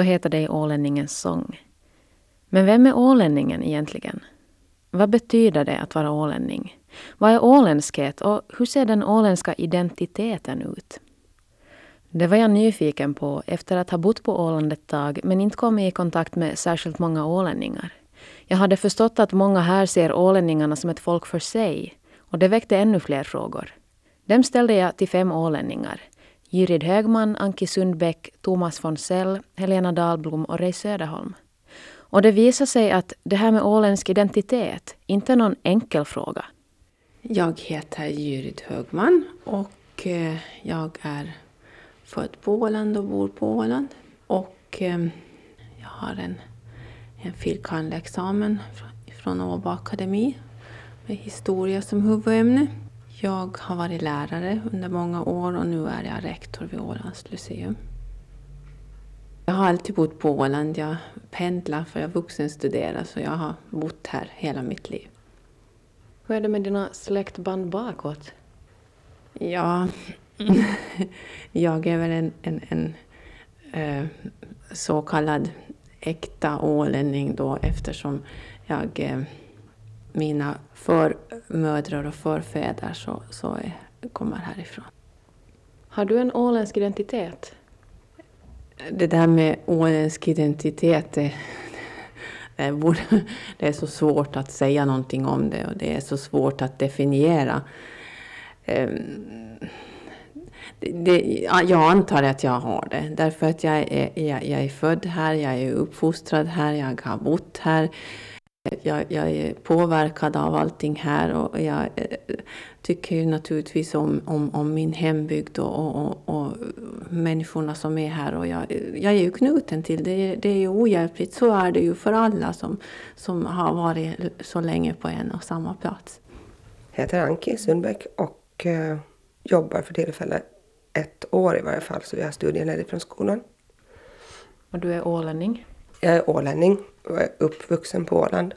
Så heter det i ålänningens sång. Men vem är ålänningen egentligen? Vad betyder det att vara ålänning? Vad är åländskhet och hur ser den åländska identiteten ut? Det var jag nyfiken på efter att ha bott på Åland ett tag men inte kommit i kontakt med särskilt många ålänningar. Jag hade förstått att många här ser ålänningarna som ett folk för sig och det väckte ännu fler frågor. Dem ställde jag till fem ålänningar. Jyrid Högman, Anki Sundbäck, Thomas von Sell, Helena Dahlblom och Ray Söderholm. Och det visar sig att det här med åländsk identitet inte är någon enkel fråga. Jag heter Jyrid Högman och eh, jag är född på Åland och bor på Åland. Och eh, jag har en, en filkand-examen från Åbo Akademi med historia som huvudämne. Jag har varit lärare under många år och nu är jag rektor vid Ålands Lyceum. Jag har alltid bott på Åland. Jag pendlar för jag vuxenstuderar så jag har bott här hela mitt liv. Hur är det med dina släktband bakåt? Ja, jag är väl en, en, en eh, så kallad äkta ålänning då eftersom jag, eh, mina förmödrar och förfäder så, så är, kommer härifrån. Har du en åländsk identitet? Det där med åländsk identitet, det, det är så svårt att säga någonting om det och det är så svårt att definiera. Ehm, det, jag antar att jag har det, därför att jag är, jag, jag är född här, jag är uppfostrad här, jag har bott här. Jag, jag, är påverkad av allting här och jag eh, tycker ju naturligtvis om, om, om min hembygd och, och, och, människorna som är här. Och jag, jag är ju knuten till det. Det är ju ohjälpligt. Så är det ju för alla som, som har varit så länge på en och samma plats. Jag heter Anki Sundbäck och eh, jobbar för tillfället ett år i varje fall, så jag är studieledig från skolan. Och du är ålänning? Jag är ålänning och är uppvuxen på Åland.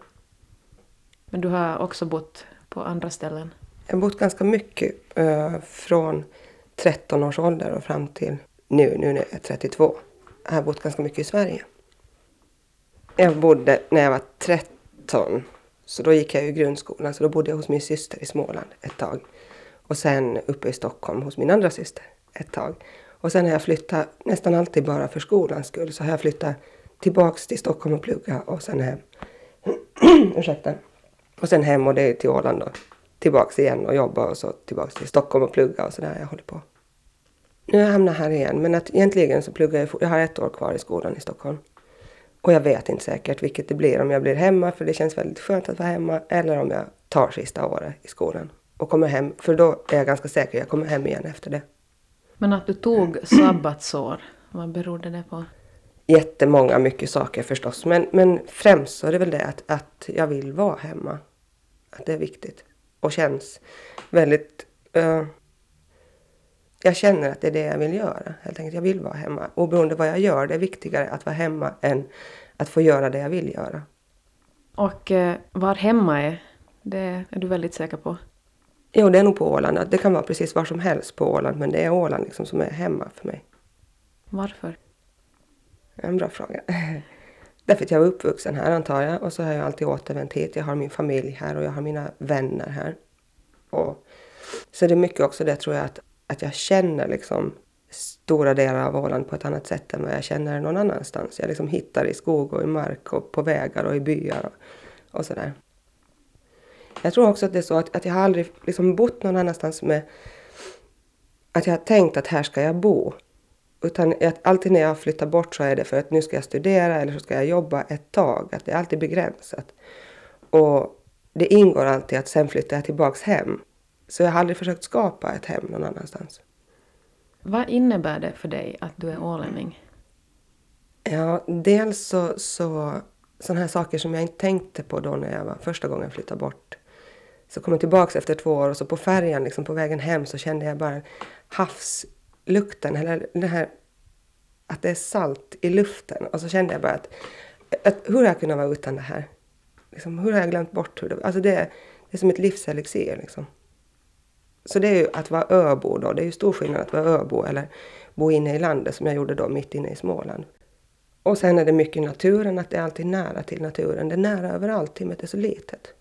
Men du har också bott på andra ställen? Jag har bott ganska mycket, äh, från 13 års ålder och fram till nu, nu när jag är 32. Jag har bott ganska mycket i Sverige. Jag bodde när jag var 13, så då gick jag i grundskolan, så då bodde jag hos min syster i Småland ett tag. Och sen uppe i Stockholm hos min andra syster ett tag. Och sen har jag flyttat, nästan alltid bara för skolans skull, så har jag flyttat tillbaks till Stockholm och plugga och sen hem. Ursäkta. Och sen hem och det är till Åland då. Tillbaks igen och jobba och så tillbaks till Stockholm och plugga och sådär. Jag håller på. Nu har jag hamnat här igen men att egentligen så pluggar jag, jag har ett år kvar i skolan i Stockholm. Och jag vet inte säkert vilket det blir, om jag blir hemma för det känns väldigt skönt att vara hemma eller om jag tar sista året i skolan och kommer hem. För då är jag ganska säker, jag kommer hem igen efter det. Men att du tog sabbatsår, vad berodde det på? Jättemånga, mycket saker förstås. Men, men främst så är det väl det att, att jag vill vara hemma. Att det är viktigt. Och känns väldigt... Uh, jag känner att det är det jag vill göra. Helt enkelt. Jag vill vara hemma. Oberoende vad jag gör, det är viktigare att vara hemma än att få göra det jag vill göra. Och uh, var hemma är, det är du väldigt säker på? Jo, det är nog på Åland. Det kan vara precis var som helst på Åland, men det är Åland liksom som är hemma för mig. Varför? En bra fråga. Därför att jag var uppvuxen här antar jag och så har jag alltid återvänt hit. Jag har min familj här och jag har mina vänner här. Och, så det är mycket också det tror jag att, att jag känner liksom stora delar av Åland på ett annat sätt än vad jag känner någon annanstans. Jag liksom hittar i skog och i mark och på vägar och i byar och, och sådär. Jag tror också att det är så att, att jag har aldrig liksom bott någon annanstans med att jag har tänkt att här ska jag bo. Utan att alltid när jag flyttar bort så är det för att nu ska jag studera eller så ska jag jobba ett tag. Att det är alltid begränsat. Och det ingår alltid att sen flyttar jag tillbaks hem. Så jag har aldrig försökt skapa ett hem någon annanstans. Vad innebär det för dig att du är ålänning? Ja, dels så, så sådana här saker som jag inte tänkte på då när jag var första gången flyttade bort. Så kom jag tillbaka efter två år och så på färjan liksom på vägen hem så kände jag bara lukten eller det här att det är salt i luften. Och så kände jag bara att, att hur har jag kunnat vara utan det här? Liksom, hur har jag glömt bort hur det Alltså det, det är som ett livselixir liksom. Så det är ju att vara öbo då. Det är ju stor skillnad att vara öbo eller bo inne i landet som jag gjorde då mitt inne i Småland. Och sen är det mycket naturen, att det är alltid nära till naturen. Det är nära överallt, timmet är så litet.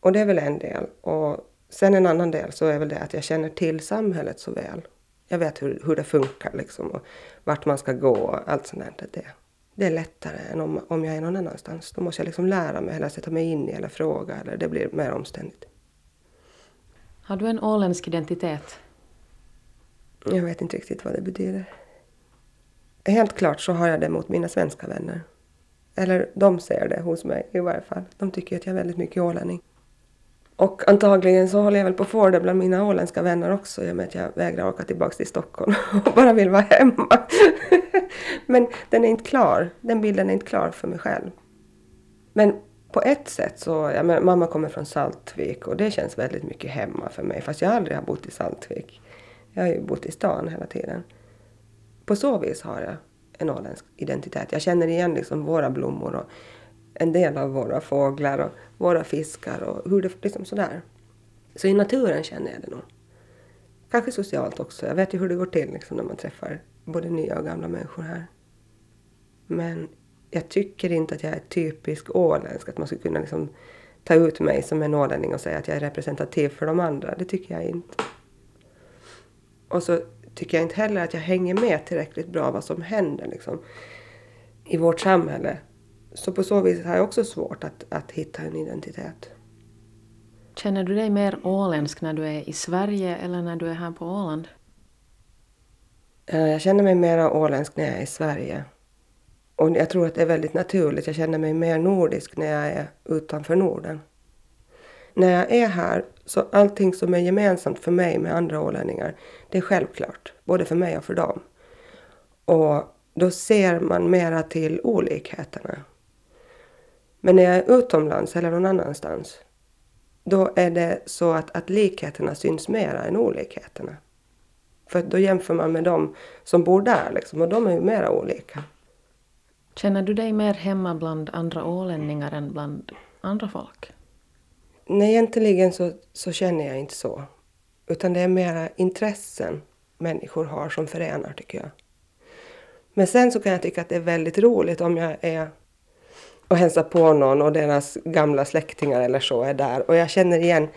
Och det är väl en del. Och sen en annan del så är väl det att jag känner till samhället så väl. Jag vet hur, hur det funkar liksom och vart man ska gå och allt sånt där. Det, det är lättare än om, om jag är någon annanstans. Då måste jag liksom lära mig eller sätta mig in i eller fråga eller det blir mer omständigt. Har du en åländsk identitet? Jag vet inte riktigt vad det betyder. Helt klart så har jag det mot mina svenska vänner. Eller de ser det hos mig i varje fall. De tycker att jag är väldigt mycket ålänning. Och antagligen så håller jag väl på att få det bland mina åländska vänner också i och med att jag vägrar åka tillbaka till Stockholm och bara vill vara hemma. Men den är inte klar. Den bilden är inte klar för mig själv. Men på ett sätt så, ja, men mamma kommer från Saltvik och det känns väldigt mycket hemma för mig fast jag aldrig har bott i Saltvik. Jag har ju bott i stan hela tiden. På så vis har jag en åländsk identitet. Jag känner igen liksom våra blommor och en del av våra fåglar och våra fiskar och hur det liksom sådär. Så i naturen känner jag det nog. Kanske socialt också. Jag vet ju hur det går till liksom när man träffar både nya och gamla människor här. Men jag tycker inte att jag är typisk åländsk, att man skulle kunna liksom ta ut mig som en ålänning och säga att jag är representativ för de andra. Det tycker jag inte. Och så tycker jag inte heller att jag hänger med tillräckligt bra vad som händer liksom, i vårt samhälle. Så på så vis har jag också svårt att, att hitta en identitet. Känner du dig mer åländsk när du är i Sverige eller när du är här på Åland? Eh, jag känner mig mer åländsk när jag är i Sverige. Och jag tror att det är väldigt naturligt. Jag känner mig mer nordisk när jag är utanför Norden. När jag är här, så allting som är gemensamt för mig med andra ålänningar, det är självklart. Både för mig och för dem. Och då ser man mera till olikheterna. Men när jag är utomlands eller någon annanstans, då är det så att, att likheterna syns mera än olikheterna. För då jämför man med dem som bor där liksom, och de är ju mera olika. Känner du dig mer hemma bland andra ålänningar än bland andra folk? Nej, egentligen så, så känner jag inte så. Utan det är mera intressen människor har som förenar, tycker jag. Men sen så kan jag tycka att det är väldigt roligt om jag är och hälsar på någon och deras gamla släktingar eller så är där. Och jag känner igen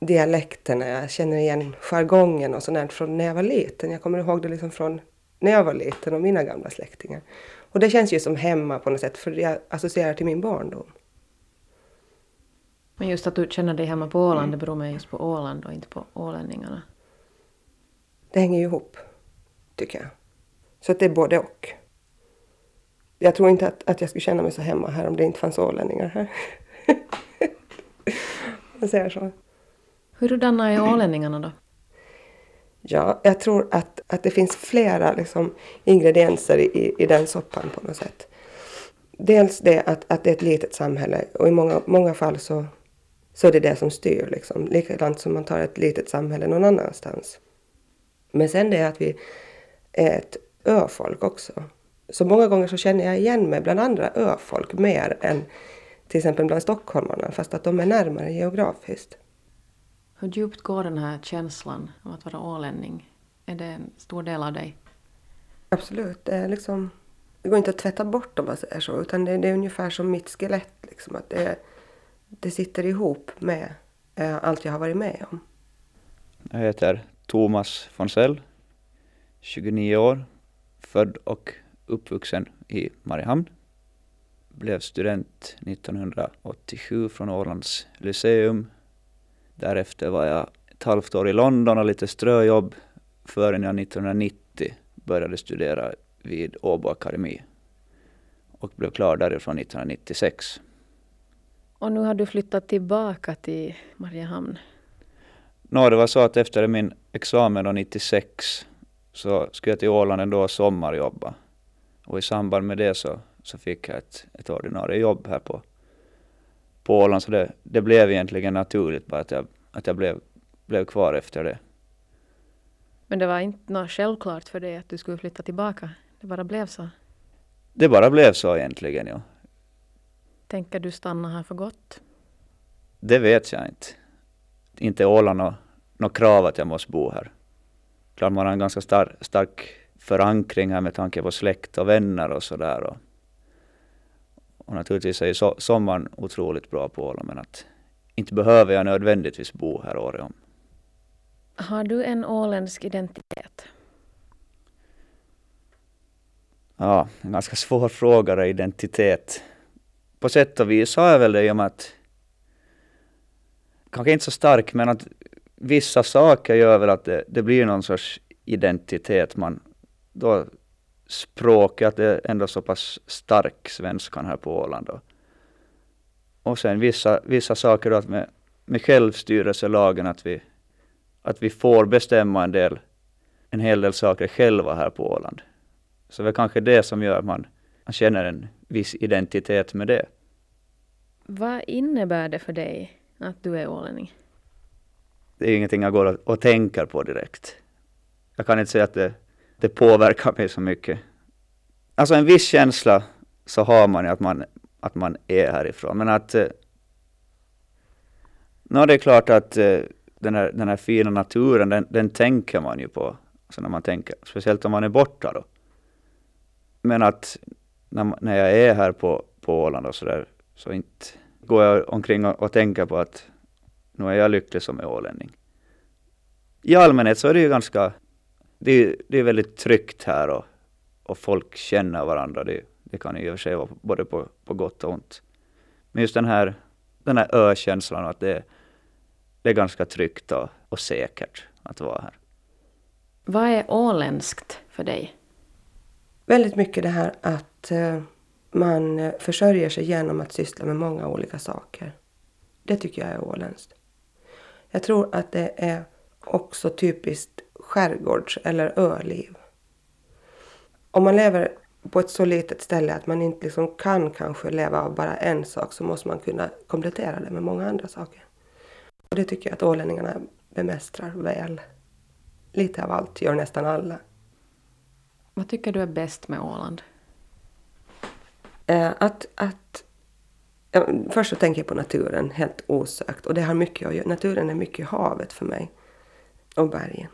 dialekterna, jag känner igen jargongen och sånt från när jag var liten. Jag kommer ihåg det liksom från när jag var liten och mina gamla släktingar. Och det känns ju som hemma på något sätt, för jag associerar till min barndom. Men just att du känner dig hemma på Åland, det beror mig just på Åland och inte på ålänningarna. Det hänger ju ihop, tycker jag. Så att det är både och. Jag tror inte att, att jag skulle känna mig så hemma här om det inte fanns ålänningar här. jag säger så. Hurdana är ålänningarna då? Ja, jag tror att, att det finns flera liksom, ingredienser i, i den soppan på något sätt. Dels det att, att det är ett litet samhälle och i många, många fall så, så är det det som styr. Liksom. Likadant som man tar ett litet samhälle någon annanstans. Men sen det att vi är ett öfolk också. Så många gånger så känner jag igen mig bland andra öfolk mer än till exempel bland stockholmarna fast att de är närmare geografiskt. Hur djupt går den här känslan av att vara ålänning? Är det en stor del av dig? Absolut. Det, är liksom, det går inte att tvätta bort om man säger så. Utan det, det är ungefär som mitt skelett. Liksom, att det, det sitter ihop med eh, allt jag har varit med om. Jag heter Thomas Fonsell, 29 år, född och uppvuxen i Mariehamn. Blev student 1987 från Ålands Lyceum Därefter var jag ett halvt år i London och lite ströjobb förrän jag 1990 började studera vid Åbo Akademi och blev klar därifrån 1996. Och nu har du flyttat tillbaka till Mariehamn? Nå, det var så att efter min examen då 96 så skulle jag till Åland ändå sommarjobba. Och i samband med det så, så fick jag ett, ett ordinarie jobb här på på Åland så det, det blev egentligen naturligt bara att jag, att jag blev, blev kvar efter det. Men det var inte något självklart för dig att du skulle flytta tillbaka? Det bara blev så? Det bara blev så egentligen, ja. Tänker du stanna här för gott? Det vet jag inte. Inte Åland något, krav att jag måste bo här. klart man har en ganska star, stark förankring här med tanke på släkt och vänner och sådär. Och, och naturligtvis är ju so sommaren otroligt bra på Åland men att inte behöver jag nödvändigtvis bo här året om. Har du en åländsk identitet? Ja, en ganska svår fråga identitet. På sätt och vis har jag väl det i och med att kanske inte så stark men att vissa saker gör väl att det, det blir någon sorts identitet. Man, då språket är ändå så pass stark, svenskan här på Åland. Då. Och sen vissa, vissa saker då att med, med självstyrelselagen att vi, att vi får bestämma en del, en hel del saker själva här på Åland. Så det är kanske det som gör att man, man känner en viss identitet med det. Vad innebär det för dig att du är ålänning? Det är ingenting jag går och, och tänker på direkt. Jag kan inte säga att det, det påverkar mig så mycket. Alltså en viss känsla så har man ju att man, att man är härifrån. Men att... Eh, no, det är klart att eh, den här, den här fina naturen, den, den tänker man ju på. Alltså när man tänker, speciellt om man är borta då. Men att när, när jag är här på, på Åland och så där, så inte går jag omkring och, och tänker på att nu är jag lycklig som är ålänning. I allmänhet så är det ju ganska, det är, det är väldigt tryggt här och, och folk känner varandra. Det, det kan i och för sig vara både på, på gott och ont. Men just den här, den här ö-känslan att det, det är ganska tryggt och, och säkert att vara här. Vad är åländskt för dig? Väldigt mycket det här att eh, man försörjer sig genom att syssla med många olika saker. Det tycker jag är åländskt. Jag tror att det är också typiskt skärgårds eller öliv. Om man lever på ett så litet ställe att man inte liksom kan kanske leva av bara en sak så måste man kunna komplettera det med många andra saker. Och det tycker jag att ålänningarna bemästrar väl. Lite av allt gör nästan alla. Vad tycker du är bäst med Åland? Eh, att, att ja, först så tänker jag på naturen helt osökt och det har mycket att göra. Naturen är mycket havet för mig och bergen.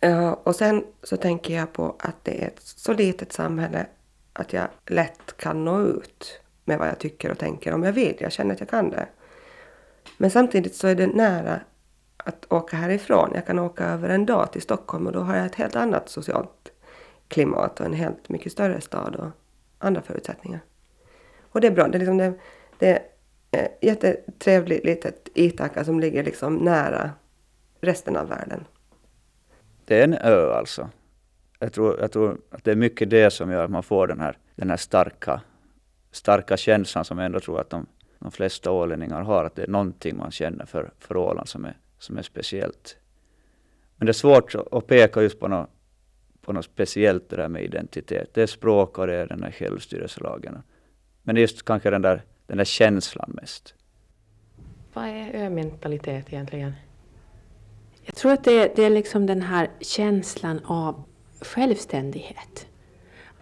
Eh, och sen så tänker jag på att det är ett så litet samhälle att jag lätt kan nå ut med vad jag tycker och tänker om jag vill. Jag känner att jag kan det. Men samtidigt så är det nära att åka härifrån. Jag kan åka över en dag till Stockholm och då har jag ett helt annat socialt klimat och en helt mycket större stad och andra förutsättningar. Och det är bra. Det är, liksom det, det är ett jättetrevligt litet Itaka som ligger liksom nära resten av världen. Det är en ö alltså. Jag tror, jag tror att det är mycket det som gör att man får den här, den här starka, starka känslan som jag ändå tror att de, de flesta ålänningar har. Att det är någonting man känner för, för Åland som är, som är speciellt. Men det är svårt att peka just på något, på något speciellt det där med identitet. Det är språk och det är den här självstyrelselagen. Men det är just kanske den där, den där känslan mest. Vad är ö-mentalitet egentligen? Jag tror att det är, det är liksom den här känslan av självständighet.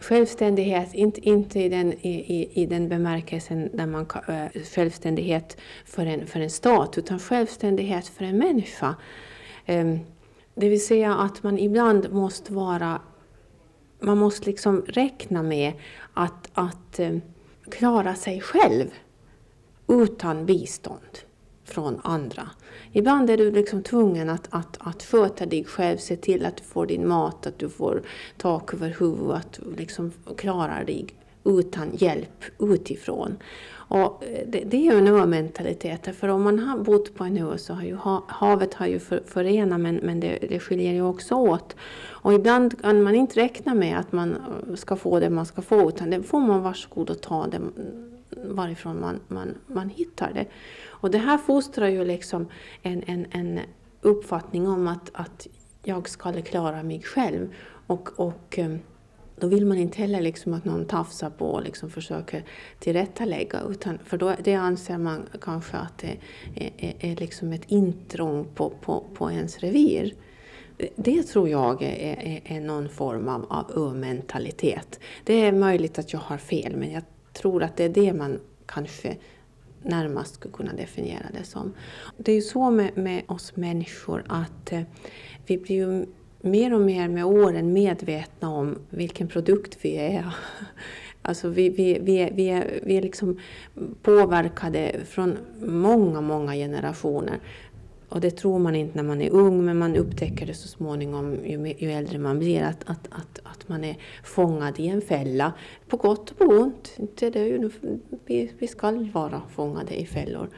Självständighet, inte, inte i, den, i, i, den bemärkelsen där man eh, självständighet för en, för en stat, utan självständighet för en människa. Ehm, det vill säga att man ibland måste vara, man måste liksom räkna med att, att ehm, klara sig själv utan bistånd från andra. Ibland är du liksom tvungen att, att, att sköta dig själv, se till att du får din mat, att du får tak över huvudet, att du liksom klarar dig utan hjälp utifrån. Och eh, det, det är ju en ö-mentalitet, för om man har bott på en ö så har ju havet har ju för, förenat men, men det, det skiljer ju också åt. Och ibland kan man inte räkna med att man eh, ska få det man ska få utan det får man varsågod och ta det varifrån man, man, man hittar det. Och det här fostrar ju liksom en, en, en uppfattning om att, att jag ska klara mig själv. Och, och eh, då vill man inte heller liksom att någon tafsar på och liksom försöker tillrättalägga. Utan, för då, det anser man kanske att det är, är, är liksom ett intrång på, på, på ens revir. Det tror jag är, är, är någon form av, av ö-mentalitet. Det är möjligt att jag har fel, men jag tror att det är det man kanske närmast skulle kunna definiera det som. Det är ju så med, med oss människor att eh, vi blir ju mer och mer med åren medvetna om vilken produkt vi är. Alltså vi, vi, vi, är, vi, är, vi är liksom påverkade från många, många generationer. Och det tror man inte när man är ung, men man upptäcker det så småningom ju, ju äldre man blir, att, att, att, att man är fångad i en fälla. På gott och på ont. Det är ju, vi, vi ska vara fångade i fällor.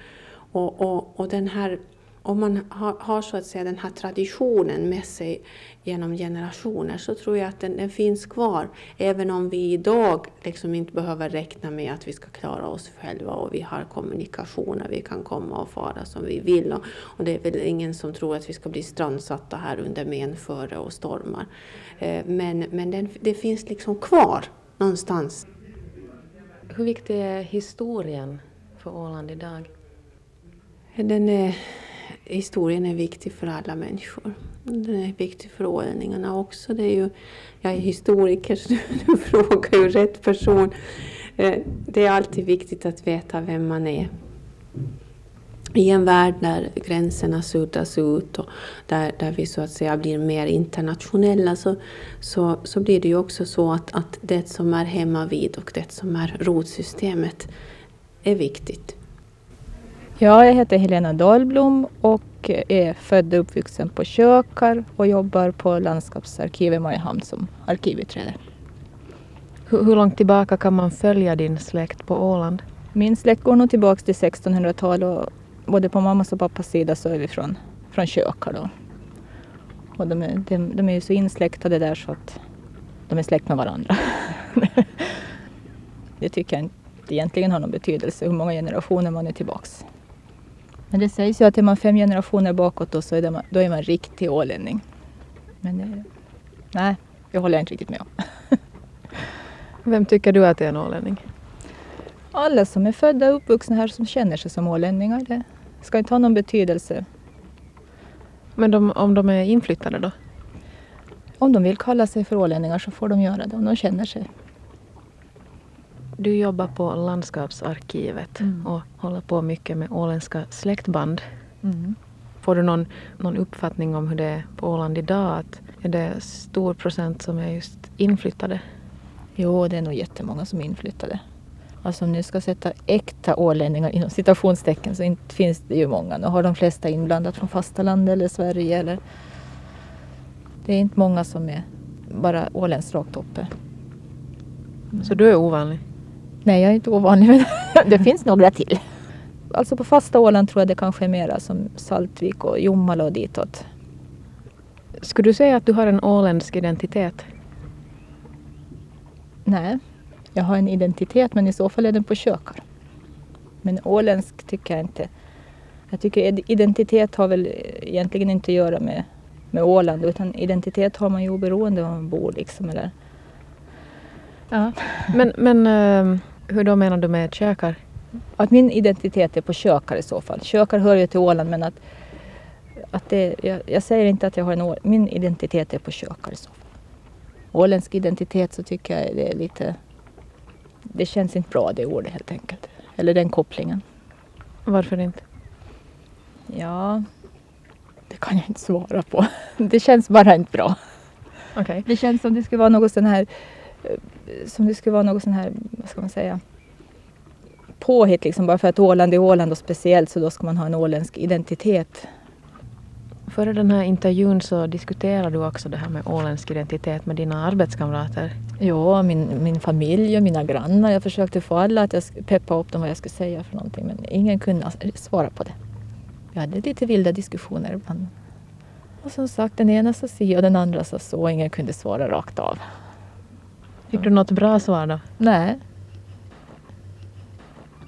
Och, och, och den här om man har, har, så att säga den här traditionen med sig genom generationer så tror jag att den, den, finns kvar. Även om vi idag liksom inte behöver räkna med att vi ska klara oss själva och vi har kommunikationer, vi kan komma och fara som vi vill. Och, och det är väl ingen som tror att vi ska bli strandsatta här under menföre och stormar. Eh, men men den, det finns liksom kvar någonstans. Hur viktig är historien för Åland idag? Den är historien är viktig för alla människor. Den är viktig för ålänningarna också. Det är ju, jag är historiker så du frågar ju rätt person. Eh, det är alltid viktigt att veta vem man är. I en värld där gränserna suddas ut och där, där vi så att säga blir mer internationella så, så, så blir det ju också så att, att det som är hemma vid och det som är rotsystemet är viktigt. Ja, jag heter Helena Dahlblom och är född och uppvuxen på Kökar och jobbar på landskapsarkivet i Mariehamn som arkivbiträde. Hur, hur långt tillbaka kan man följa din släkt på Åland? Min släkt går nog tillbaka till 1600-talet och både på mammas och pappas sida så är vi från, från Kökar då. Och de är, de, de är ju så insläktade där så att de är släkt med varandra. det tycker jag inte egentligen har någon betydelse hur många generationer man är tillbaks. Men det sägs ju att är man fem generationer bakåt då, så är, man, då är man riktig ålänning. Men det, nej, det håller jag inte riktigt med om. Vem tycker du att är en ålänning? Alla som är födda och uppvuxna här som känner sig som ålänningar. Det ska inte ha någon betydelse. Men de, om de är inflyttade då? Om de vill kalla sig för ålänningar så får de göra det om de känner sig. Du jobbar på landskapsarkivet mm. och håller på mycket med åländska släktband. Mm. Får du någon, någon uppfattning om hur det är på Åland idag? Att är det stor procent som är just inflyttade? Jo, det är nog jättemånga som är inflyttade. Alltså om ni ska sätta äkta ålänningar inom citationstecken så inte finns det ju många. Nu har de flesta inblandat från fastlandet eller Sverige. Eller... Det är inte många som är bara åländskt rakt uppe. Så du är ovanlig? Nej, jag är inte ovanlig men det finns några till. Alltså på fasta Åland tror jag det kanske är mera som Saltvik och Jomala och ditåt. Skulle du säga att du har en åländsk identitet? Nej, jag har en identitet men i så fall är den på kökar. Men åländsk tycker jag inte. Jag tycker identitet har väl egentligen inte att göra med, med Åland utan identitet har man ju oberoende av var man bor liksom. Eller. Ja. Men, men uh, hur då menar du med kökar? Att min identitet är på kökar i så fall. Kökar hör ju till Åland men att, att det, jag, jag säger inte att jag har en min identitet är på kökar i så fall. Åländsk identitet så tycker jag det är lite, det känns inte bra det ordet helt enkelt. Eller den kopplingen. Varför inte? Ja, det kan jag inte svara på. Det känns bara inte bra. Okay. Det känns som det skulle vara något sån här som det skulle vara något sån här, vad ska man säga, påhitt liksom bara för att Åland är Åland och speciellt så då ska man ha en åländsk identitet. Före den här intervjun så diskuterade du också det här med åländsk identitet med dina arbetskamrater. Ja, min, min familj och mina grannar. Jag försökte få alla att jag peppa upp dem vad jag skulle säga för någonting men ingen kunde svara på det. Vi hade lite vilda diskussioner ibland. Och som sagt, den ena sa si och den andra sa så. Ingen kunde svara rakt av. Fick du något bra svar då? Nej.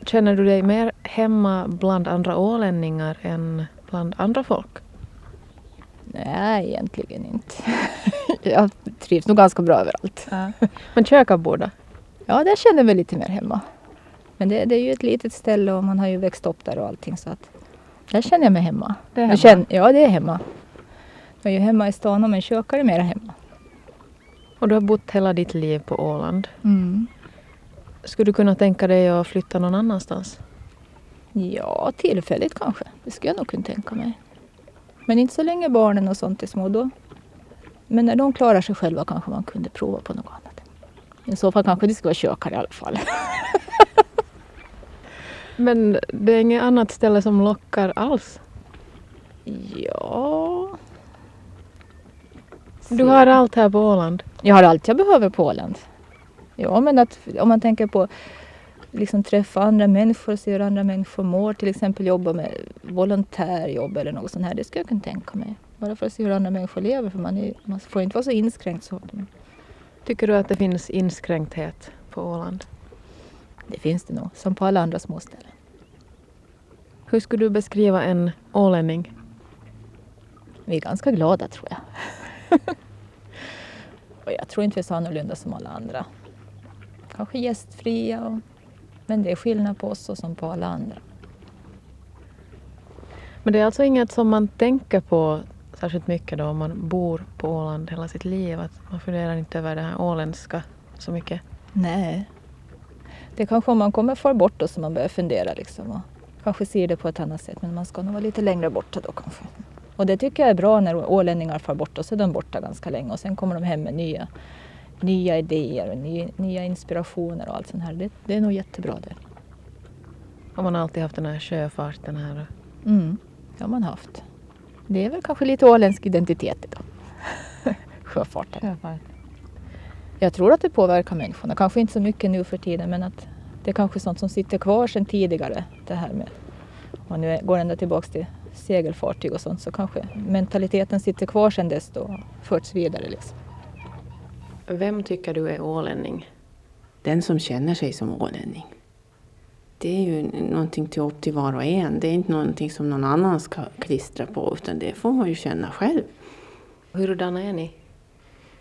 Känner du dig mer hemma bland andra ålänningar än bland andra folk? Nej, egentligen inte. jag trivs nog ganska bra överallt. Ja. Men Kökabo då? Ja, där känner jag mig lite mer hemma. Men det, det, är ju ett litet ställe och man har ju växt upp där och allting så att där känner jag mig hemma. Det är hemma? Känner, ja, det är hemma. Jag är ju hemma i stan men Kökar är mera hemma. Och du har bott hela ditt liv på Åland. Mm. Skulle du kunna tänka dig att flytta någon annanstans? Ja, tillfälligt kanske. Det skulle jag nog kunna tänka mig. Men inte så länge barnen och sånt är små. Då, Men när de klarar sig själva kanske man kunde prova på något annat. I så fall kanske det skulle vara kökare i alla fall. Men det är inget annat ställe som lockar alls? Ja... Du har allt här på Åland? Jag har allt jag behöver på Åland. Ja, men att, om man tänker på liksom träffa andra människor, se hur andra människor mår, till exempel jobba med volontärjobb eller något sånt här, det skulle jag kunna tänka mig. Bara för att se hur andra människor lever, för man, är, man får inte vara så inskränkt. Så. Tycker du att det finns inskränkthet på Åland? Det finns det nog, som på alla andra småställen. Hur skulle du beskriva en ålänning? Vi är ganska glada tror jag. och jag tror inte vi är så annorlunda som alla andra. Kanske gästfria, och, men det är skillnad på oss och som på alla andra. Men det är alltså inget som man tänker på särskilt mycket då om man bor på Åland hela sitt liv? Att man funderar inte över det här åländska så mycket? Nej. Det är kanske om man kommer för bort då som man börjar fundera liksom och kanske ser det på ett annat sätt men man ska nog vara lite längre borta då kanske. Och det tycker jag är bra när ålänningar far bort och så är de borta ganska länge och sen kommer de hem med nya, nya idéer och nya, nya inspirationer och allt sånt här. Det, det är nog jättebra det. Har man alltid haft den här sjöfarten här? Mm, det har man haft. Det är väl kanske lite åländsk identitet idag. Sjöfarten. Sjöfart. Jag tror att det påverkar människorna. Kanske inte så mycket nu för tiden men att det är kanske sånt som sitter kvar sedan tidigare. Det här med, om man nu går ända tillbaks till segelfartyg och sånt så kanske mentaliteten sitter kvar sedan dess då och förts vidare. Liksom. Vem tycker du är ålänning? Den som känner sig som ålänning. Det är ju någonting till upp till var och en. Det är inte någonting som någon annan ska klistra på utan det får man ju känna själv. Hurdana är ni?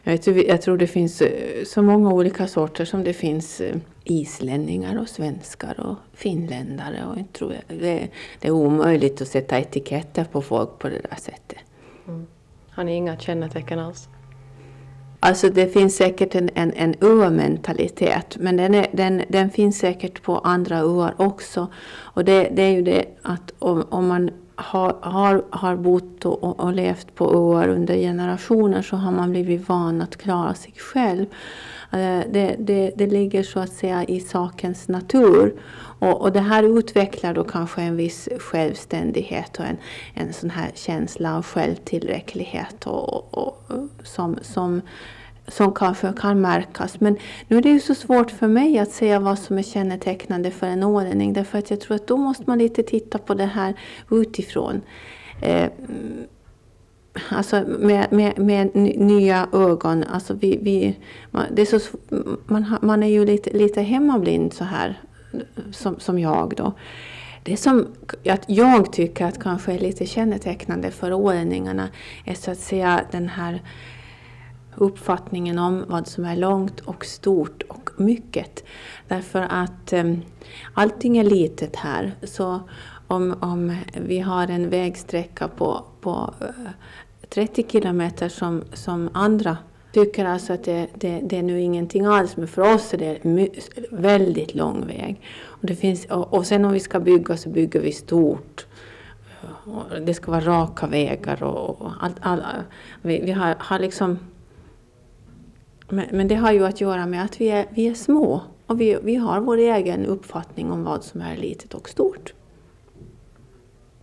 Jag tror, jag tror det finns eh, så många olika sorter som det finns eh, islänningar och svenskar och finländare. Och jag tror det, det är omöjligt att sätta etiketter på folk på det där sättet. Mm. Har ni inga kännetecken alls? Alltså det finns säkert en, en, en ö-mentalitet men den, är, den, den finns säkert på andra öar också. Och det, det är ju det att om, om man har, har, har bott och, och levt på öar under generationer så har man blivit van att klara sig själv. Eh, det, det, det ligger så att säga i sakens natur. Och, och det här utvecklar då kanske en viss självständighet och en, en sån här känsla av självtillräcklighet och, och, och som, som som kanske kan märkas. Men nu är det ju så svårt för mig att säga vad som är kännetecknande för en ålänning därför att jag tror att då måste man lite titta på det här utifrån. Eh, alltså med, med, med nya ögon. Alltså vi, vi, man, det är så, man, man är ju lite, lite hemmablind så här som, som jag då. Det som jag tycker att kanske är lite kännetecknande för ålänningarna är så att säga den här uppfattningen om vad som är långt och stort och mycket. Därför att um, allting är litet här. Så om, om vi har en vägsträcka på, på eh, 30 kilometer som, som andra tycker alltså att det, det, det, är nu ingenting alls, men för oss är det väldigt lång väg. Och, det finns, och, och sen om vi ska bygga så bygger vi stort. Det ska vara raka vägar och, och allt, all, vi, vi har, har liksom men, men, det har ju att göra med att vi är, vi är små och vi, vi har vår egen uppfattning om vad som är litet och stort.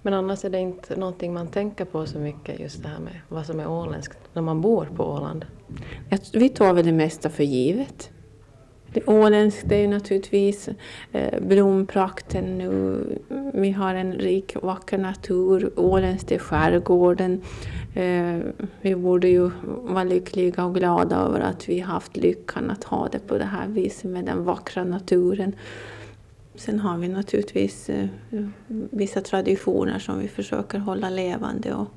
Men annars är det inte någonting man tänker på så mycket, just det här med vad som är åländskt, när man bor på Åland? Vi tar väl det mesta för givet. Det åländskt är ju naturligtvis eh, blomprakten nu. Vi har en rik vacker natur. Åländskt är skärgården. Eh, vi borde ju vara lyckliga och glada över att vi haft lyckan att ha det på det här viset med den vackra naturen. Sen har vi naturligtvis eh, vissa traditioner som vi försöker hålla levande. Och,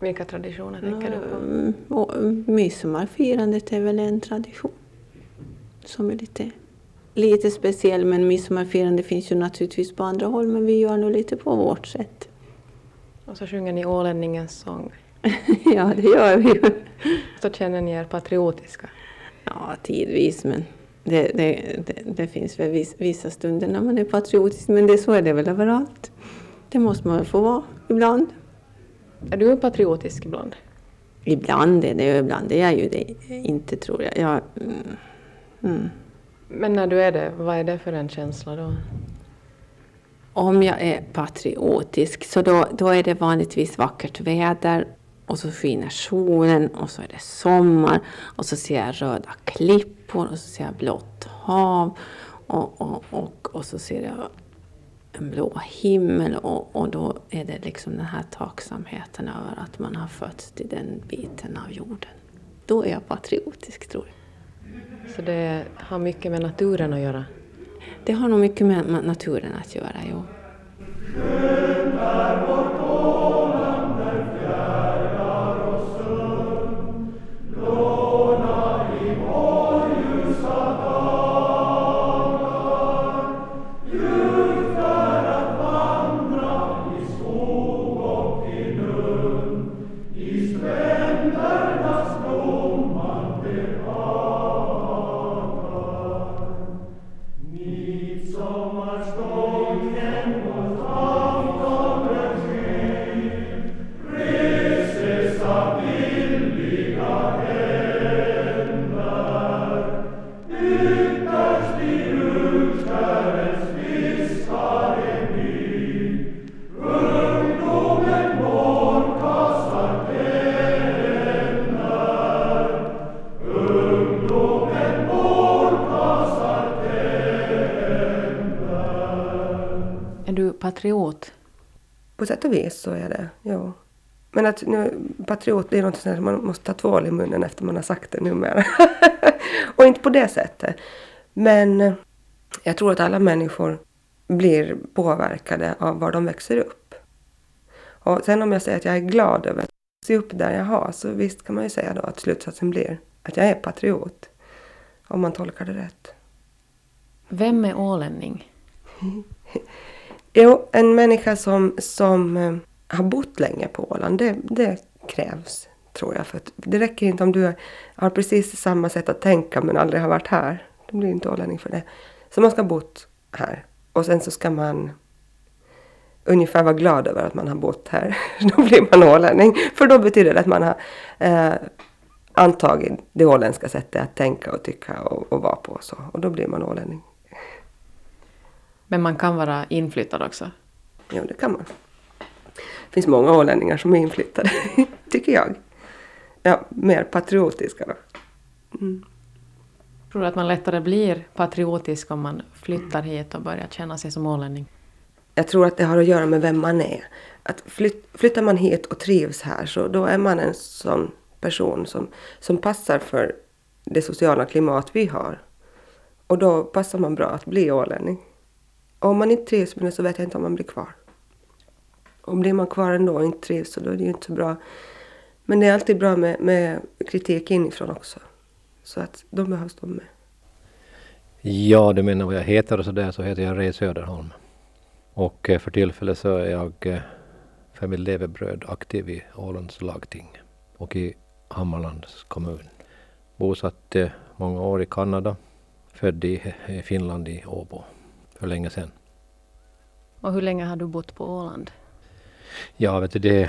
Vilka traditioner tänker du på? Och, midsommarfirandet är väl en tradition som är lite, lite speciell. Men midsommarfirande finns ju naturligtvis på andra håll men vi gör nog lite på vårt sätt. Och så sjunger ni ålänningens sång. ja, det gör vi ju. Så känner ni er patriotiska? Ja, tidvis, men det, det, det, det finns väl vissa stunder när man är patriotisk, men det, så är det väl överallt. Det måste man få vara ibland. Är du patriotisk ibland? Ibland är det ibland är jag ju det inte tror jag. jag mm, mm. Men när du är det, vad är det för en känsla då? Om jag är patriotisk så då, då är det vanligtvis vackert väder och så skiner solen och så är det sommar och så ser jag röda klippor och så ser jag blått hav och, och, och, och så ser jag en blå himmel och, och då är det liksom den här tacksamheten över att man har fötts till den biten av jorden. Då är jag patriotisk tror jag. Så det har mycket med naturen att göra? Det har nog mycket med naturen att göra, jo. patriot? Så är det, ja. Men att nu, patriot det är något som man måste ta tvål i munnen efter man har sagt det numera. och inte på det sättet. Men jag tror att alla människor blir påverkade av var de växer upp. Och sen om jag säger att jag är glad över att se upp där jag har så visst kan man ju säga då att slutsatsen blir att jag är patriot. Om man tolkar det rätt. Vem är ålänning? Jo, en människa som, som eh, har bott länge på Åland, det, det krävs tror jag. För det räcker inte om du har precis samma sätt att tänka men aldrig har varit här. Det blir inte ålänning för det. Så man ska ha bott här. Och sen så ska man ungefär vara glad över att man har bott här. då blir man ålänning. För då betyder det att man har eh, antagit det åländska sättet att tänka och tycka och, och vara på. Så. Och då blir man ålänning. Men man kan vara inflyttad också? Ja, det kan man. Det finns många ålänningar som är inflyttade, tycker jag. Ja, mer patriotiska då. Mm. Tror du att man lättare blir patriotisk om man flyttar hit och börjar känna sig som ålänning? Jag tror att det har att göra med vem man är. Att flyt, flyttar man hit och trivs här så då är man en sån person som, som passar för det sociala klimat vi har. Och då passar man bra att bli ålänning. Och om man inte trivs med det så vet jag inte om man blir kvar. Och blir man kvar ändå och inte trivs så då är det ju inte så bra. Men det är alltid bra med, med kritik inifrån också. Så att de behövs de med. Ja, du menar vad jag heter och sådär så heter jag Ray Söderholm. Och eh, för tillfället så är jag eh, för mitt levebröd aktiv i Ålands lagting och i Hammarlands kommun. Bosatt eh, många år i Kanada, född i Finland i Åbo för länge sedan. Och hur länge har du bott på Åland? Ja, vet du, det,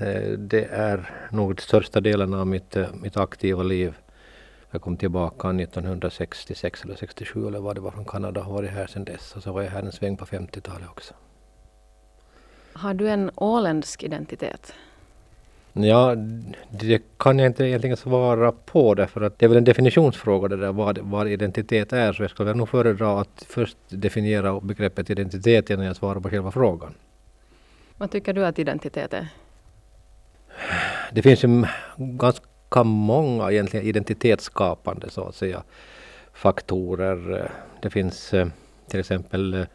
eh, det är nog största delen av mitt, eh, mitt aktiva liv. Jag kom tillbaka 1966 eller 67 eller vad det var från Kanada och varit här sedan dess. Och så var jag här en sväng på 50-talet också. Har du en åländsk identitet? Ja, det kan jag inte egentligen svara på därför att det är väl en definitionsfråga det där vad, vad identitet är. Så jag skulle nog föredra att först definiera begreppet identitet innan jag svarar på själva frågan. Vad tycker du att identitet är? Det finns ju ganska många egentligen identitetsskapande så att säga faktorer. Det finns eh, till exempel eh,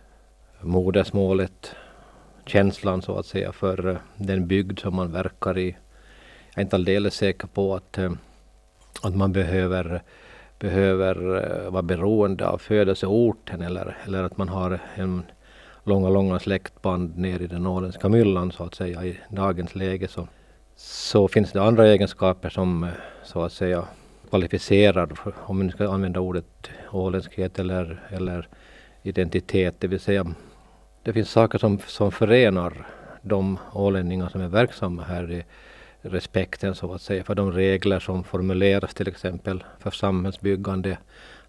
modersmålet, känslan så att säga för eh, den bygd som man verkar i jag är inte alldeles säker på att, att man behöver, behöver vara beroende av födelseorten eller, eller att man har en långa, långa släktband ner i den åländska myllan så att säga i dagens läge. Så, så finns det andra egenskaper som eh, så att säga kvalificerar, om man ska använda ordet åländskhet eller, eller identitet, det vill säga det finns saker som, som förenar de ålänningar som är verksamma här. i respekten så att säga för de regler som formuleras till exempel för samhällsbyggande.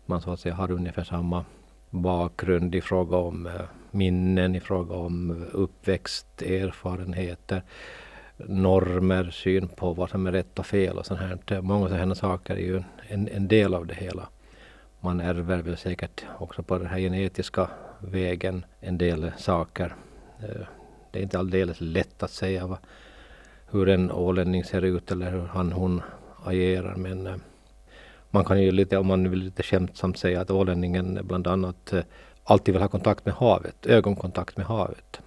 Man så att säga har ungefär samma bakgrund i fråga om eh, minnen, i fråga om uppväxt, erfarenheter, normer, syn på vad som är rätt och fel och sånt här. Många sådana saker är ju en, en del av det hela. Man ärver väl säkert också på den här genetiska vägen en del saker. Eh, det är inte alldeles lätt att säga vad, hur en ålänning ser ut eller hur han hon agerar men eh, man kan ju lite, om man vill lite skämtsamt säga att ålänningen bland annat eh, alltid vill ha kontakt med havet, ögonkontakt med havet.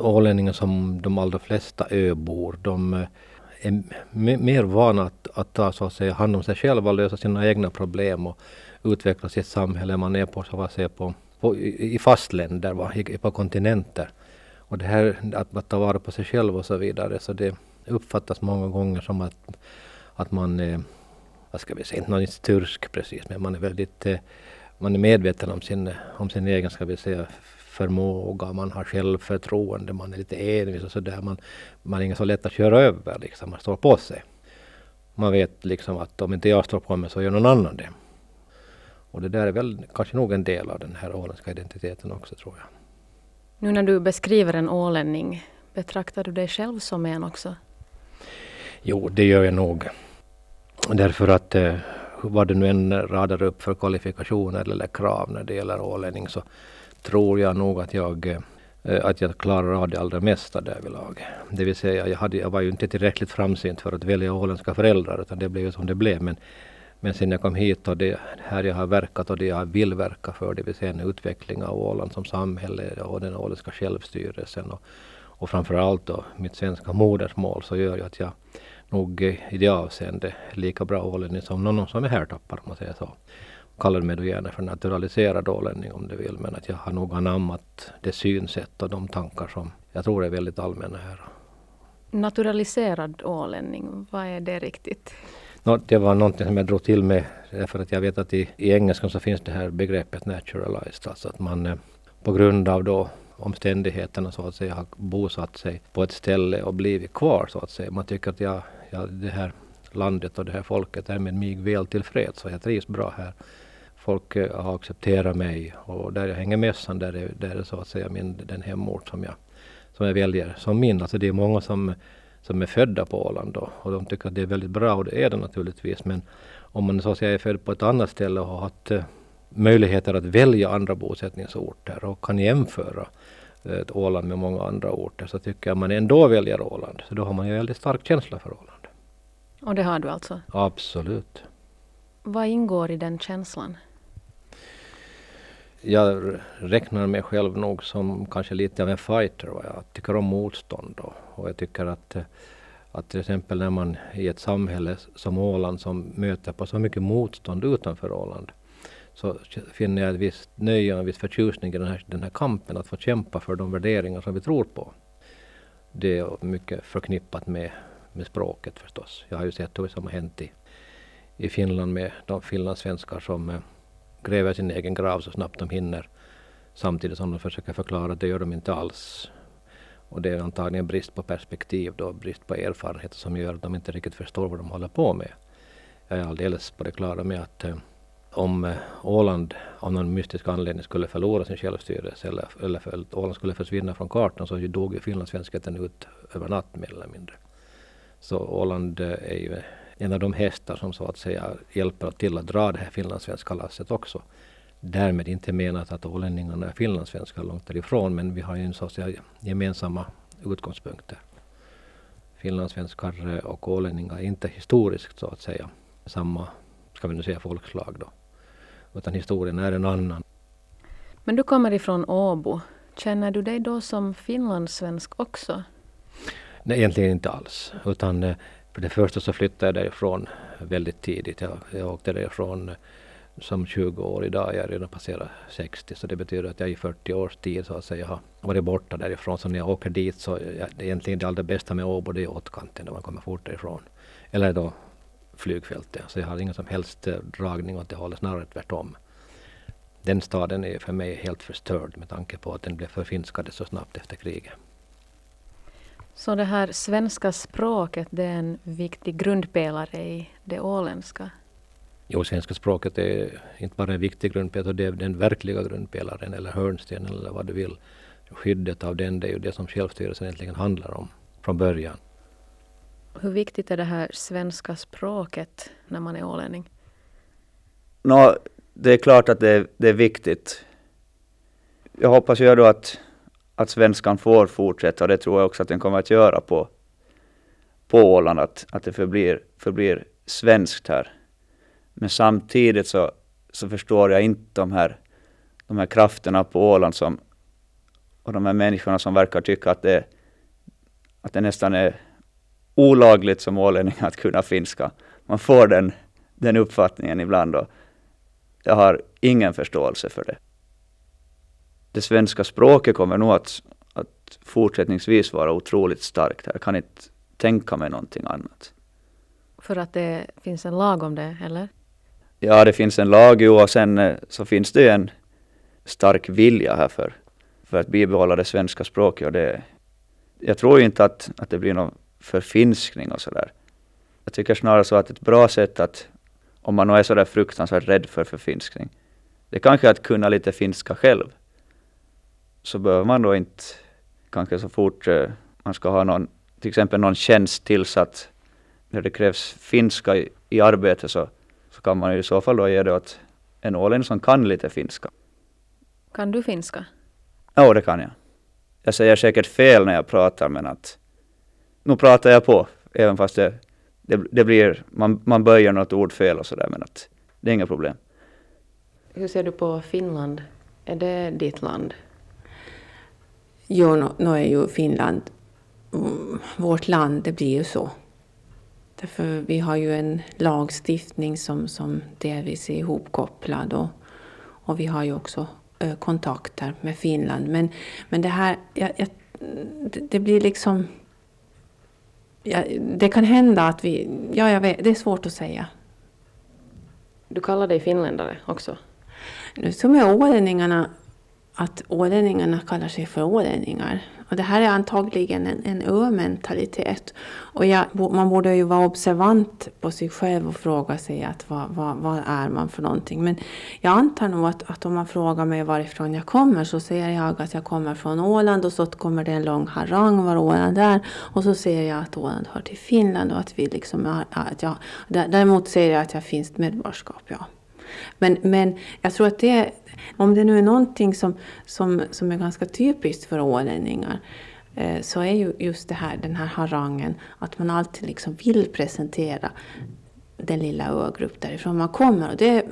Ålänningar som de allra flesta öbor, de eh, är mer vana att, att ta så att säga hand om sig själva, lösa sina egna problem och utveckla sitt samhälle. Man är på, så att säga, på, på i fastländer, va, på kontinenter. Och det här att, att ta vara på sig själv och så vidare, så det uppfattas många gånger som att, att man är, vad ska vi säga, inte någon tursk precis, men man är väldigt eh, man är medveten om sin, om sin egen, ska vi säga, förmåga, man har självförtroende, man är lite envis och sådär. Man, man är inte så lätt att köra över liksom, man står på sig. Man vet liksom att om inte jag står på mig så gör någon annan det. Och det där är väl kanske nog en del av den här åländska identiteten också tror jag. Nu när du beskriver en ålänning, betraktar du dig själv som en också? Jo, det gör jag nog. Därför att eh, vad du nu än radar upp för kvalifikationer eller krav när det gäller ålänning så tror jag nog att jag eh, att jag klarar av det allra mesta därvidlag. Det vill säga, jag, hade, jag var ju inte tillräckligt framsynt för att välja åländska föräldrar utan det blev ju som det blev. Men, men sen jag kom hit och det här jag har verkat och det jag vill verka för, det vill säga en utveckling av Åland som samhälle och den åländska självstyrelsen och, och framförallt då mitt svenska modersmål så gör ju att jag nog i det avseendet lika bra ålänning som någon som är härtappare om man säger så. Kallar mig då gärna för naturaliserad ålänning om du vill men att jag har nog anammat det synsätt och de tankar som jag tror är väldigt allmänna här. Naturaliserad ålänning, vad är det riktigt? No, det var någonting som jag drog till med därför att jag vet att i, i engelskan så finns det här begreppet naturalized, alltså att man eh, på grund av då omständigheterna så att säga har bosatt sig på ett ställe och blivit kvar så att säga. Man tycker att jag, jag, det här landet och det här folket är med mig väl tillfreds och jag trivs bra här. Folk eh, har accepterat mig och där jag hänger mässan där är, där är så att säga min, den hemort som jag, som jag väljer som min. Alltså det är många som, som är födda på Åland då, och de tycker att det är väldigt bra och det är det naturligtvis. Men om man så att säga är född på ett annat ställe och har haft eh, möjligheter att välja andra bosättningsorter och kan jämföra Åland med många andra orter så tycker jag man ändå väljer Åland. Så då har man ju väldigt stark känsla för Åland. Och det har du alltså? Absolut. Vad ingår i den känslan? Jag räknar mig själv nog som kanske lite av en fighter. Jag tycker om motstånd och, och jag tycker att, att till exempel när man i ett samhälle som Åland som möter på så mycket motstånd utanför Åland så finner jag ett visst nöje och en viss förtjusning i den här, den här kampen att få kämpa för de värderingar som vi tror på. Det är mycket förknippat med, med språket förstås. Jag har ju sett vad som har hänt i, i Finland med de finlandssvenskar som eh, gräver sin egen grav så snabbt de hinner samtidigt som de försöker förklara att det gör de inte alls. Och det är antagligen brist på perspektiv då, brist på erfarenhet som gör att de inte riktigt förstår vad de håller på med. Jag är alldeles på det klara med att eh, om eh, Åland av någon mystisk anledning skulle förlora sin självstyrelse eller, eller för, Åland skulle försvinna från kartan så dog ju finlandssvenskheten ut över natt mer eller mindre. Så Åland eh, är ju en av de hästar som så att säga hjälper till att dra det här finlandssvenska lasset också. Därmed inte menat att ålänningarna är finlandssvenskar långt därifrån men vi har ju en så att säga gemensamma utgångspunkter. Finlandssvenskar och ålänningar är inte historiskt så att säga samma, ska vi nu säga folkslag då utan historien är en annan. Men du kommer ifrån Åbo. Känner du dig då som finlandssvensk också? Nej, egentligen inte alls. Utan eh, för det första så flyttade jag därifrån väldigt tidigt. Jag, jag åkte därifrån eh, som 20 år idag. Jag har redan passerat 60 så det betyder att jag i 40 års tid så att säga har varit borta därifrån. Så när jag åker dit så är egentligen det allra bästa med Åbo det är åtkanten när man kommer fort därifrån. Eller då flygfältet. Så jag har ingen som helst eh, dragning åt det hållet, snarare tvärtom. Den staden är för mig helt förstörd med tanke på att den blev förfinskad så snabbt efter kriget. Så det här svenska språket det är en viktig grundpelare i det åländska? Jo, svenska språket är inte bara en viktig grundpelare, det är den verkliga grundpelaren eller hörnstenen eller vad du vill. Skyddet av den, det är ju det som självstyrelsen egentligen handlar om från början. Hur viktigt är det här svenska språket när man är ålänning? Nå, det är klart att det är, det är viktigt. Jag hoppas ju då att, att svenskan får fortsätta och det tror jag också att den kommer att göra på, på Åland, att, att det förblir, förblir svenskt här. Men samtidigt så, så förstår jag inte de här, de här krafterna på Åland som, och de här människorna som verkar tycka att det, att det nästan är olagligt som ålänning att kunna finska. Man får den, den uppfattningen ibland och jag har ingen förståelse för det. Det svenska språket kommer nog att, att fortsättningsvis vara otroligt starkt. Jag kan inte tänka mig någonting annat. För att det finns en lag om det, eller? Ja, det finns en lag ju och sen eh, så finns det en stark vilja här för, för att bibehålla det svenska språket. Och det, jag tror inte att, att det blir någon förfinskning och sådär. Jag tycker snarare så att ett bra sätt att, om man nu är sådär fruktansvärt rädd för förfinskning, det är kanske att kunna lite finska själv. Så behöver man då inte, kanske så fort eh, man ska ha någon, till exempel någon tjänst tillsatt, där det krävs finska i, i arbetet så, så kan man i så fall då ge det åt en ålänning som kan lite finska. Kan du finska? Ja, det kan jag. Jag säger säkert fel när jag pratar men att nu pratar jag på, även fast det, det, det blir, man, man böjer något ord fel och sådär, men att det är inga problem. Hur ser du på Finland? Är det ditt land? Jo, nu, nu är ju Finland mm, vårt land, det blir ju så. Därför vi har ju en lagstiftning som, som delvis är ihopkopplad och, och vi har ju också ö, kontakter med Finland. Men, men det här, jag, jag, det, det blir liksom ja, det kan hända att vi... Ja, jag vet, det är svårt att säga. Du kallar dig finländare också? Nu som är ålänningarna, att ålänningarna kallar sig för ålänningar. Och det här är antagligen en, en ö-mentalitet. Och jag, man borde ju vara observant på sig själv och fråga sig att vad, vad, vad är man för någonting. Men jag antar nog att, att om man frågar mig varifrån jag kommer så säger jag att jag kommer från Åland och så kommer det en lång harang var Åland är. Och så säger jag att Åland hör till Finland och att vi liksom... Att jag, däremot säger jag att jag har finskt medborgarskap, ja. Men, men jag tror att det, om det nu är någonting som, som, som är ganska typiskt för ålänningar eh, så är ju just det här, den här harangen att man alltid liksom vill presentera den lilla ögrupp därifrån man kommer. Och det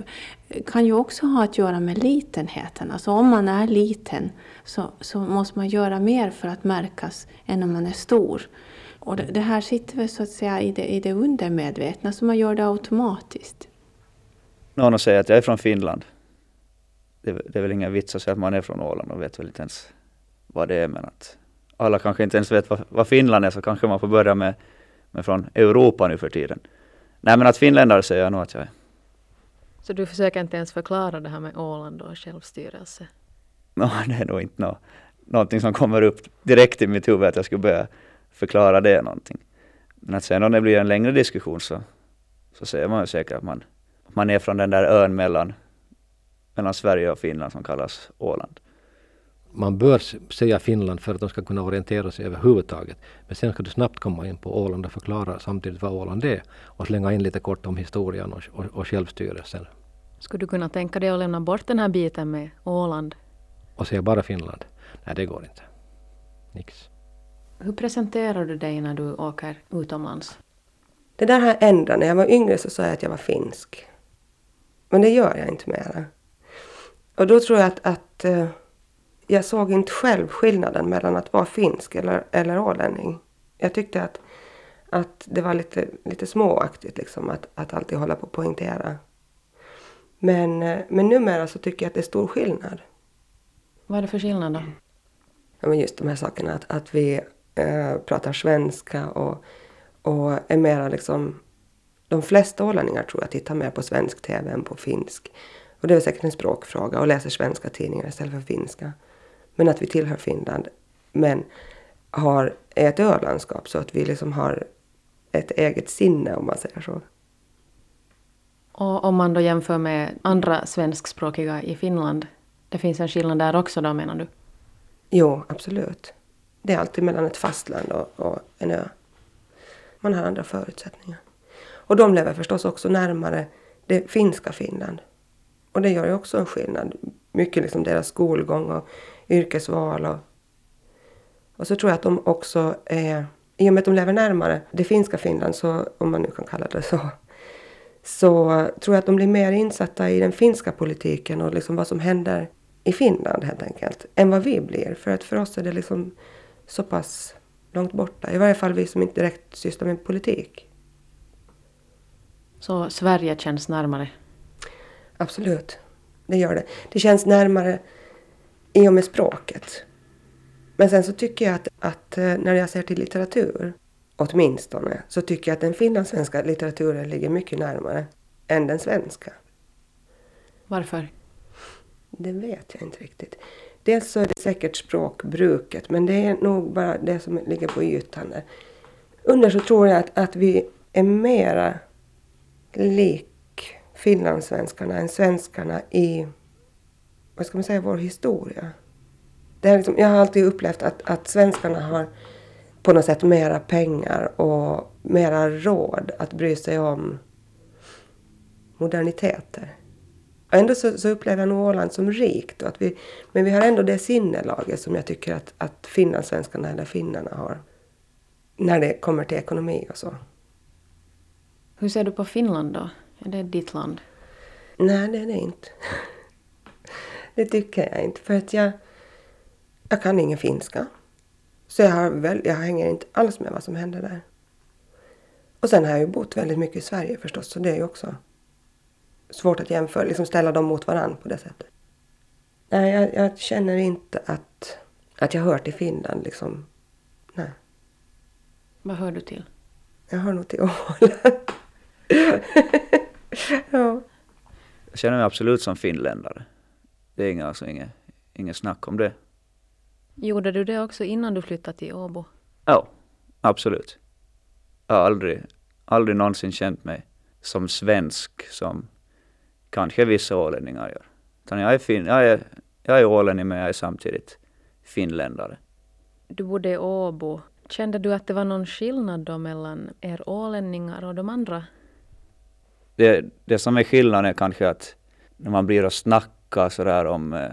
kan ju också ha att göra med litenheten. Alltså om man är liten så, så måste man göra mer för att märkas än om man är stor. Och det, det här sitter väl så att säga i det, i det undermedvetna så man gör det automatiskt. Någon säger att jag är från Finland. Det, det är väl ingen vits att säga att man är från Åland och vet väl inte ens vad det är men att alla kanske inte ens vet vad, vad Finland är så kanske man får börja med, med från Europa nu för tiden. Nej men att finländare säger jag nog att jag är. Så du försöker inte ens förklara det här med Åland och självstyrelse? No, det är nog inte no, någonting som kommer upp direkt i mitt huvud att jag skulle börja förklara det någonting. Men att sen om det blir en längre diskussion så, så säger man ju säkert att man man är från den där ön mellan, mellan Sverige och Finland som kallas Åland. Man bör säga Finland för att de ska kunna orientera sig överhuvudtaget. Men sen ska du snabbt komma in på Åland och förklara samtidigt vad Åland är och slänga in lite kort om historien och, och, och självstyrelsen. Skulle du kunna tänka dig att lämna bort den här biten med Åland? Och säga bara Finland? Nej, det går inte. Nix. Hur presenterar du dig när du åker utomlands? Det där har ändrat. När jag var yngre så sa jag att jag var finsk. Men det gör jag inte mera. Och då tror jag att, att uh, jag såg inte själv skillnaden mellan att vara finsk eller, eller ålänning. Jag tyckte att, att det var lite, lite småaktigt liksom att, att alltid hålla på och poängtera. Men, uh, men numera så tycker jag att det är stor skillnad. Vad är det för skillnad då? Ja, men just de här sakerna att, att vi uh, pratar svenska och, och är mera liksom de flesta ålänningar tror jag tittar mer på svensk TV än på finsk. Och det är säkert en språkfråga och läser svenska tidningar istället för finska. Men att vi tillhör Finland. Men har, är ett ölandskap så att vi liksom har ett eget sinne om man säger så. Och om man då jämför med andra svenskspråkiga i Finland, det finns en skillnad där också då menar du? Jo, absolut. Det är alltid mellan ett fastland och, och en ö. Man har andra förutsättningar. Och de lever förstås också närmare det finska Finland. Och det gör ju också en skillnad. Mycket liksom deras skolgång och yrkesval. Och, och så tror jag att de också är, i och med att de lever närmare det finska Finland, så, om man nu kan kalla det så, så tror jag att de blir mer insatta i den finska politiken och liksom vad som händer i Finland helt enkelt, än vad vi blir. För att för oss är det liksom så pass långt borta. I varje fall vi som inte direkt sysslar med politik. Så Sverige känns närmare? Absolut, det gör det. Det känns närmare i och med språket. Men sen så tycker jag att, att eh, när jag ser till litteratur, åtminstone, så tycker jag att den finlandssvenska litteraturen ligger mycket närmare än den svenska. Varför? Det vet jag inte riktigt. Dels så är det säkert språkbruket, men det är nog bara det som ligger på ytan där. Under så tror jag att, att vi är mera lik finlandssvenskarna än svenskarna i, vad ska man säga, vår historia. Det är liksom, jag har alltid upplevt att, att svenskarna har på något sätt mera pengar och mera råd att bry sig om moderniteter. Ändå så, så upplever jag nog Åland som rikt. Och att vi, men vi har ändå det sinnelaget som jag tycker att, att finlandssvenskarna eller finnarna har. När det kommer till ekonomi och så. Hur ser du på Finland då? Är det ditt land? Nej, det är det inte. det tycker jag inte. För att jag, jag kan ingen finska. Så jag, har väl, jag hänger inte alls med vad som händer där. Och sen har jag ju bott väldigt mycket i Sverige förstås, så det är ju också svårt att jämföra, liksom ställa dem mot varandra på det sättet. Nej, jag, jag, känner inte att, att jag hör till Finland liksom. Nej. Vad hör du till? Jag hör nog till Åland. ja. Jag känner mig absolut som finländare. Det är inga, alltså inget, inget snack om det. Gjorde du det också innan du flyttade till Åbo? Ja, absolut. Jag har aldrig, aldrig någonsin känt mig som svensk som kanske vissa ålänningar gör. Utan jag är, fin, jag är, jag är ålänning men jag är samtidigt finländare. Du bodde i Åbo. Kände du att det var någon skillnad då mellan er ålänningar och de andra? Det, det som är skillnaden är kanske att när man blir och snackar sådär om, eh,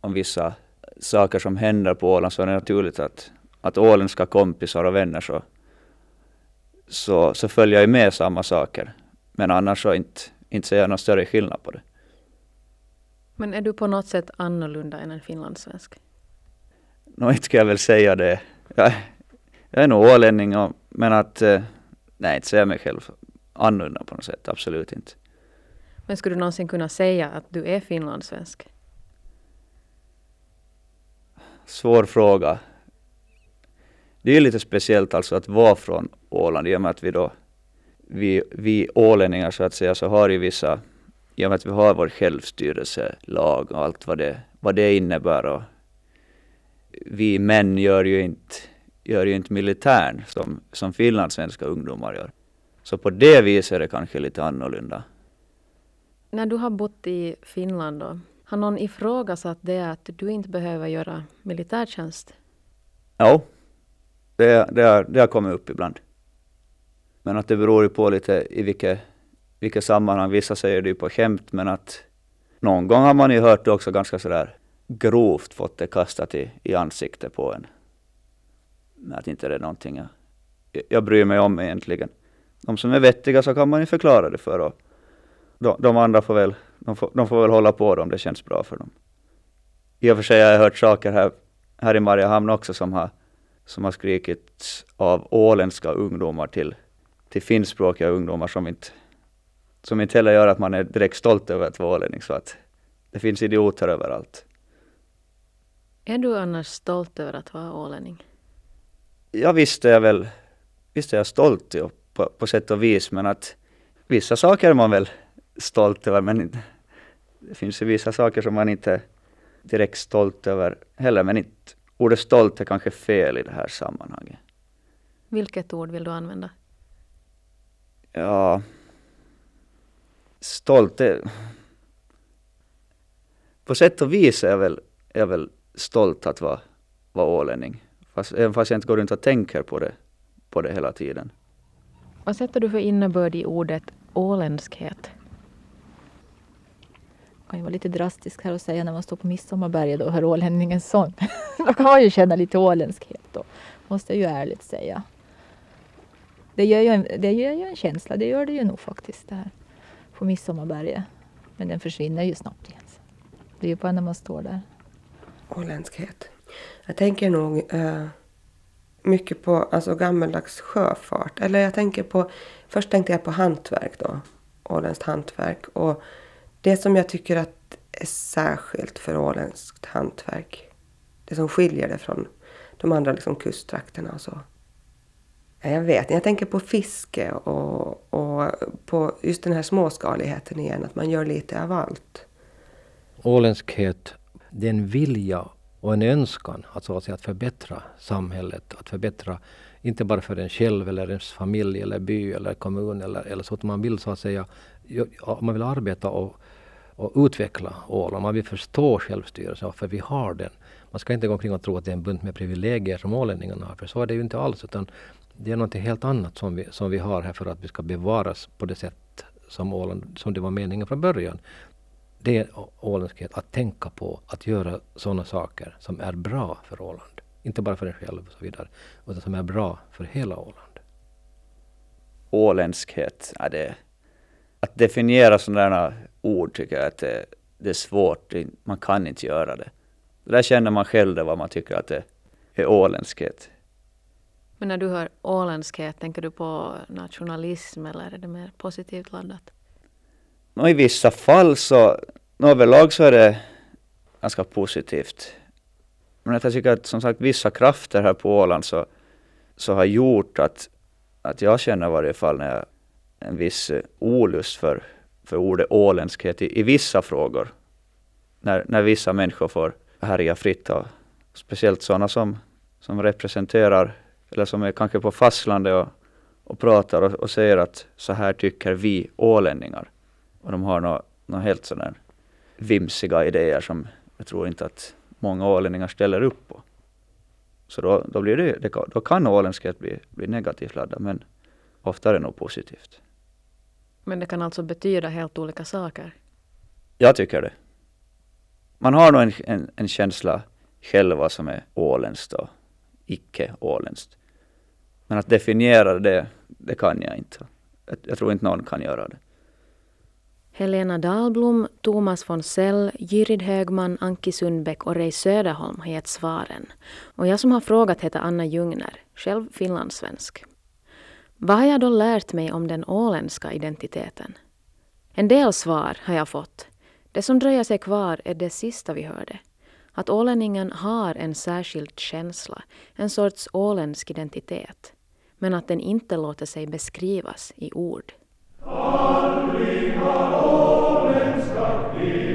om vissa saker som händer på Åland så är det naturligt att, att åländska kompisar och vänner så, så, så följer jag med samma saker. Men annars så inte, inte ser jag någon större skillnad på det. Men är du på något sätt annorlunda än en finlandssvensk? Nå, inte ska jag väl säga det. Jag, jag är nog ålänning, och, men att... Eh, nej, inte ser jag mig själv annorlunda på något sätt. Absolut inte. Men skulle du någonsin kunna säga att du är finlandssvensk? Svår fråga. Det är lite speciellt alltså att vara från Åland i och med att vi då vi, vi ålänningar så att säga så har ju vissa, i och med att vi har vår självstyrelselag och allt vad det, vad det innebär och vi män gör ju inte, gör ju inte militären som, som finlandssvenska ungdomar gör. Så på det viset är det kanske lite annorlunda. När du har bott i Finland då, har någon ifrågasatt det att du inte behöver göra militärtjänst? Ja, det, det, har, det har kommit upp ibland. Men att det beror ju på lite i vilket, vilket sammanhang. Vissa säger det ju på skämt men att någon gång har man ju hört det också ganska sådär grovt fått det kastat i, i ansiktet på en. Men att inte det är någonting jag, jag bryr mig om egentligen. De som är vettiga så kan man ju förklara det för och de, de andra får väl, de får, de får väl hålla på om det känns bra för dem. I och för sig har jag hört saker här, här i Mariehamn också som har, som har skrikits av åländska ungdomar till till finskspråkiga ungdomar som inte, som inte heller gör att man är direkt stolt över att vara ålänning. Så att det finns idioter överallt. Är du annars stolt över att vara ålänning? Ja, visst är jag väl visst är jag stolt ja, på, på sätt och vis, men att vissa saker är man väl stolt över, men det finns ju vissa saker som man inte är direkt stolt över heller, men inte ordet stolt är kanske fel i det här sammanhanget. Vilket ord vill du använda? Ja, stolt är... På sätt och vis är jag väl, är jag väl stolt att vara, vara ålänning. Fast, även fast jag inte går runt och tänker på det, på det hela tiden. Vad sätter du för innebörd i ordet åländskhet? Det kan ju vara lite drastiskt här att säga när man står på Midsommarberget och hör ålänningens sång. Då kan man ju känna lite åländskhet då, måste jag ju ärligt säga. Det ger ju en, det ger ju en känsla, det gör det ju nog faktiskt det här på Midsommarberget. Men den försvinner ju snabbt igen. Det är ju bara när man står där. Åländskhet. Jag tänker nog eh, mycket på alltså, gammaldags sjöfart. Eller jag tänker på, först tänkte jag på hantverk då. Åländskt hantverk. Och det som jag tycker att är särskilt för åländskt hantverk. Det som skiljer det från de andra liksom, kusttrakterna och så. Jag vet Jag tänker på fiske och, och på just den här småskaligheten igen. Att man gör lite av allt. Åländskhet, det är en vilja och en önskan att, så att, säga, att förbättra samhället. Att förbättra, inte bara för en själv eller ens familj eller by eller kommun eller, eller så. Att man vill så att säga, man vill arbeta och, och utveckla Åland. Man vill förstå självstyrelsen, för vi har den. Man ska inte gå omkring och tro att det är en bunt med privilegier som ålänningarna har, för så är det ju inte alls. Utan det är något helt annat som vi, som vi har här för att vi ska bevaras på det sätt som, Åland, som det var meningen från början. Det är åländskhet, att tänka på att göra sådana saker som är bra för Åland. Inte bara för en själv och så vidare, utan som är bra för hela Åland. Åländskhet, ja, det, att definiera sådana ord tycker jag att det, det, är svårt. Man kan inte göra det. Där känner man själv det, vad man tycker att det är åländskhet. Men när du hör åländskhet, tänker du på nationalism eller är det mer positivt laddat? No, I vissa fall så, no, överlag så är det ganska positivt. Men jag tycker att som sagt vissa krafter här på Åland så, så har gjort att, att jag känner i varje fall när jag, en viss eh, olust för, för ordet åländskhet i, i vissa frågor. När, när vissa människor får härja fritt och speciellt sådana som, som representerar eller som är kanske på fastlandet och, och pratar och, och säger att så här tycker vi ålänningar. Och de har några nå helt sådana vimsiga idéer som jag tror inte att många ålänningar ställer upp på. Så då, då, blir det, det, då kan åländskhet bli, bli negativt laddad, men ofta är det nog positivt. Men det kan alltså betyda helt olika saker? Jag tycker det. Man har nog en, en, en känsla själv vad som är åländskt och icke åländskt. Men att definiera det, det kan jag inte. Jag, jag tror inte någon kan göra det. Helena Dahlblom, Thomas von Sell, Jyrid Högman, Anki Sundbäck och Ray Söderholm har gett svaren. Och jag som har frågat heter Anna Ljungner, själv finlandssvensk. Vad har jag då lärt mig om den åländska identiteten? En del svar har jag fått. Det som dröjer sig kvar är det sista vi hörde. Att ålänningen har en särskild känsla, en sorts åländsk identitet. Men att den inte låter sig beskrivas i ord. Alleluia, omens capit.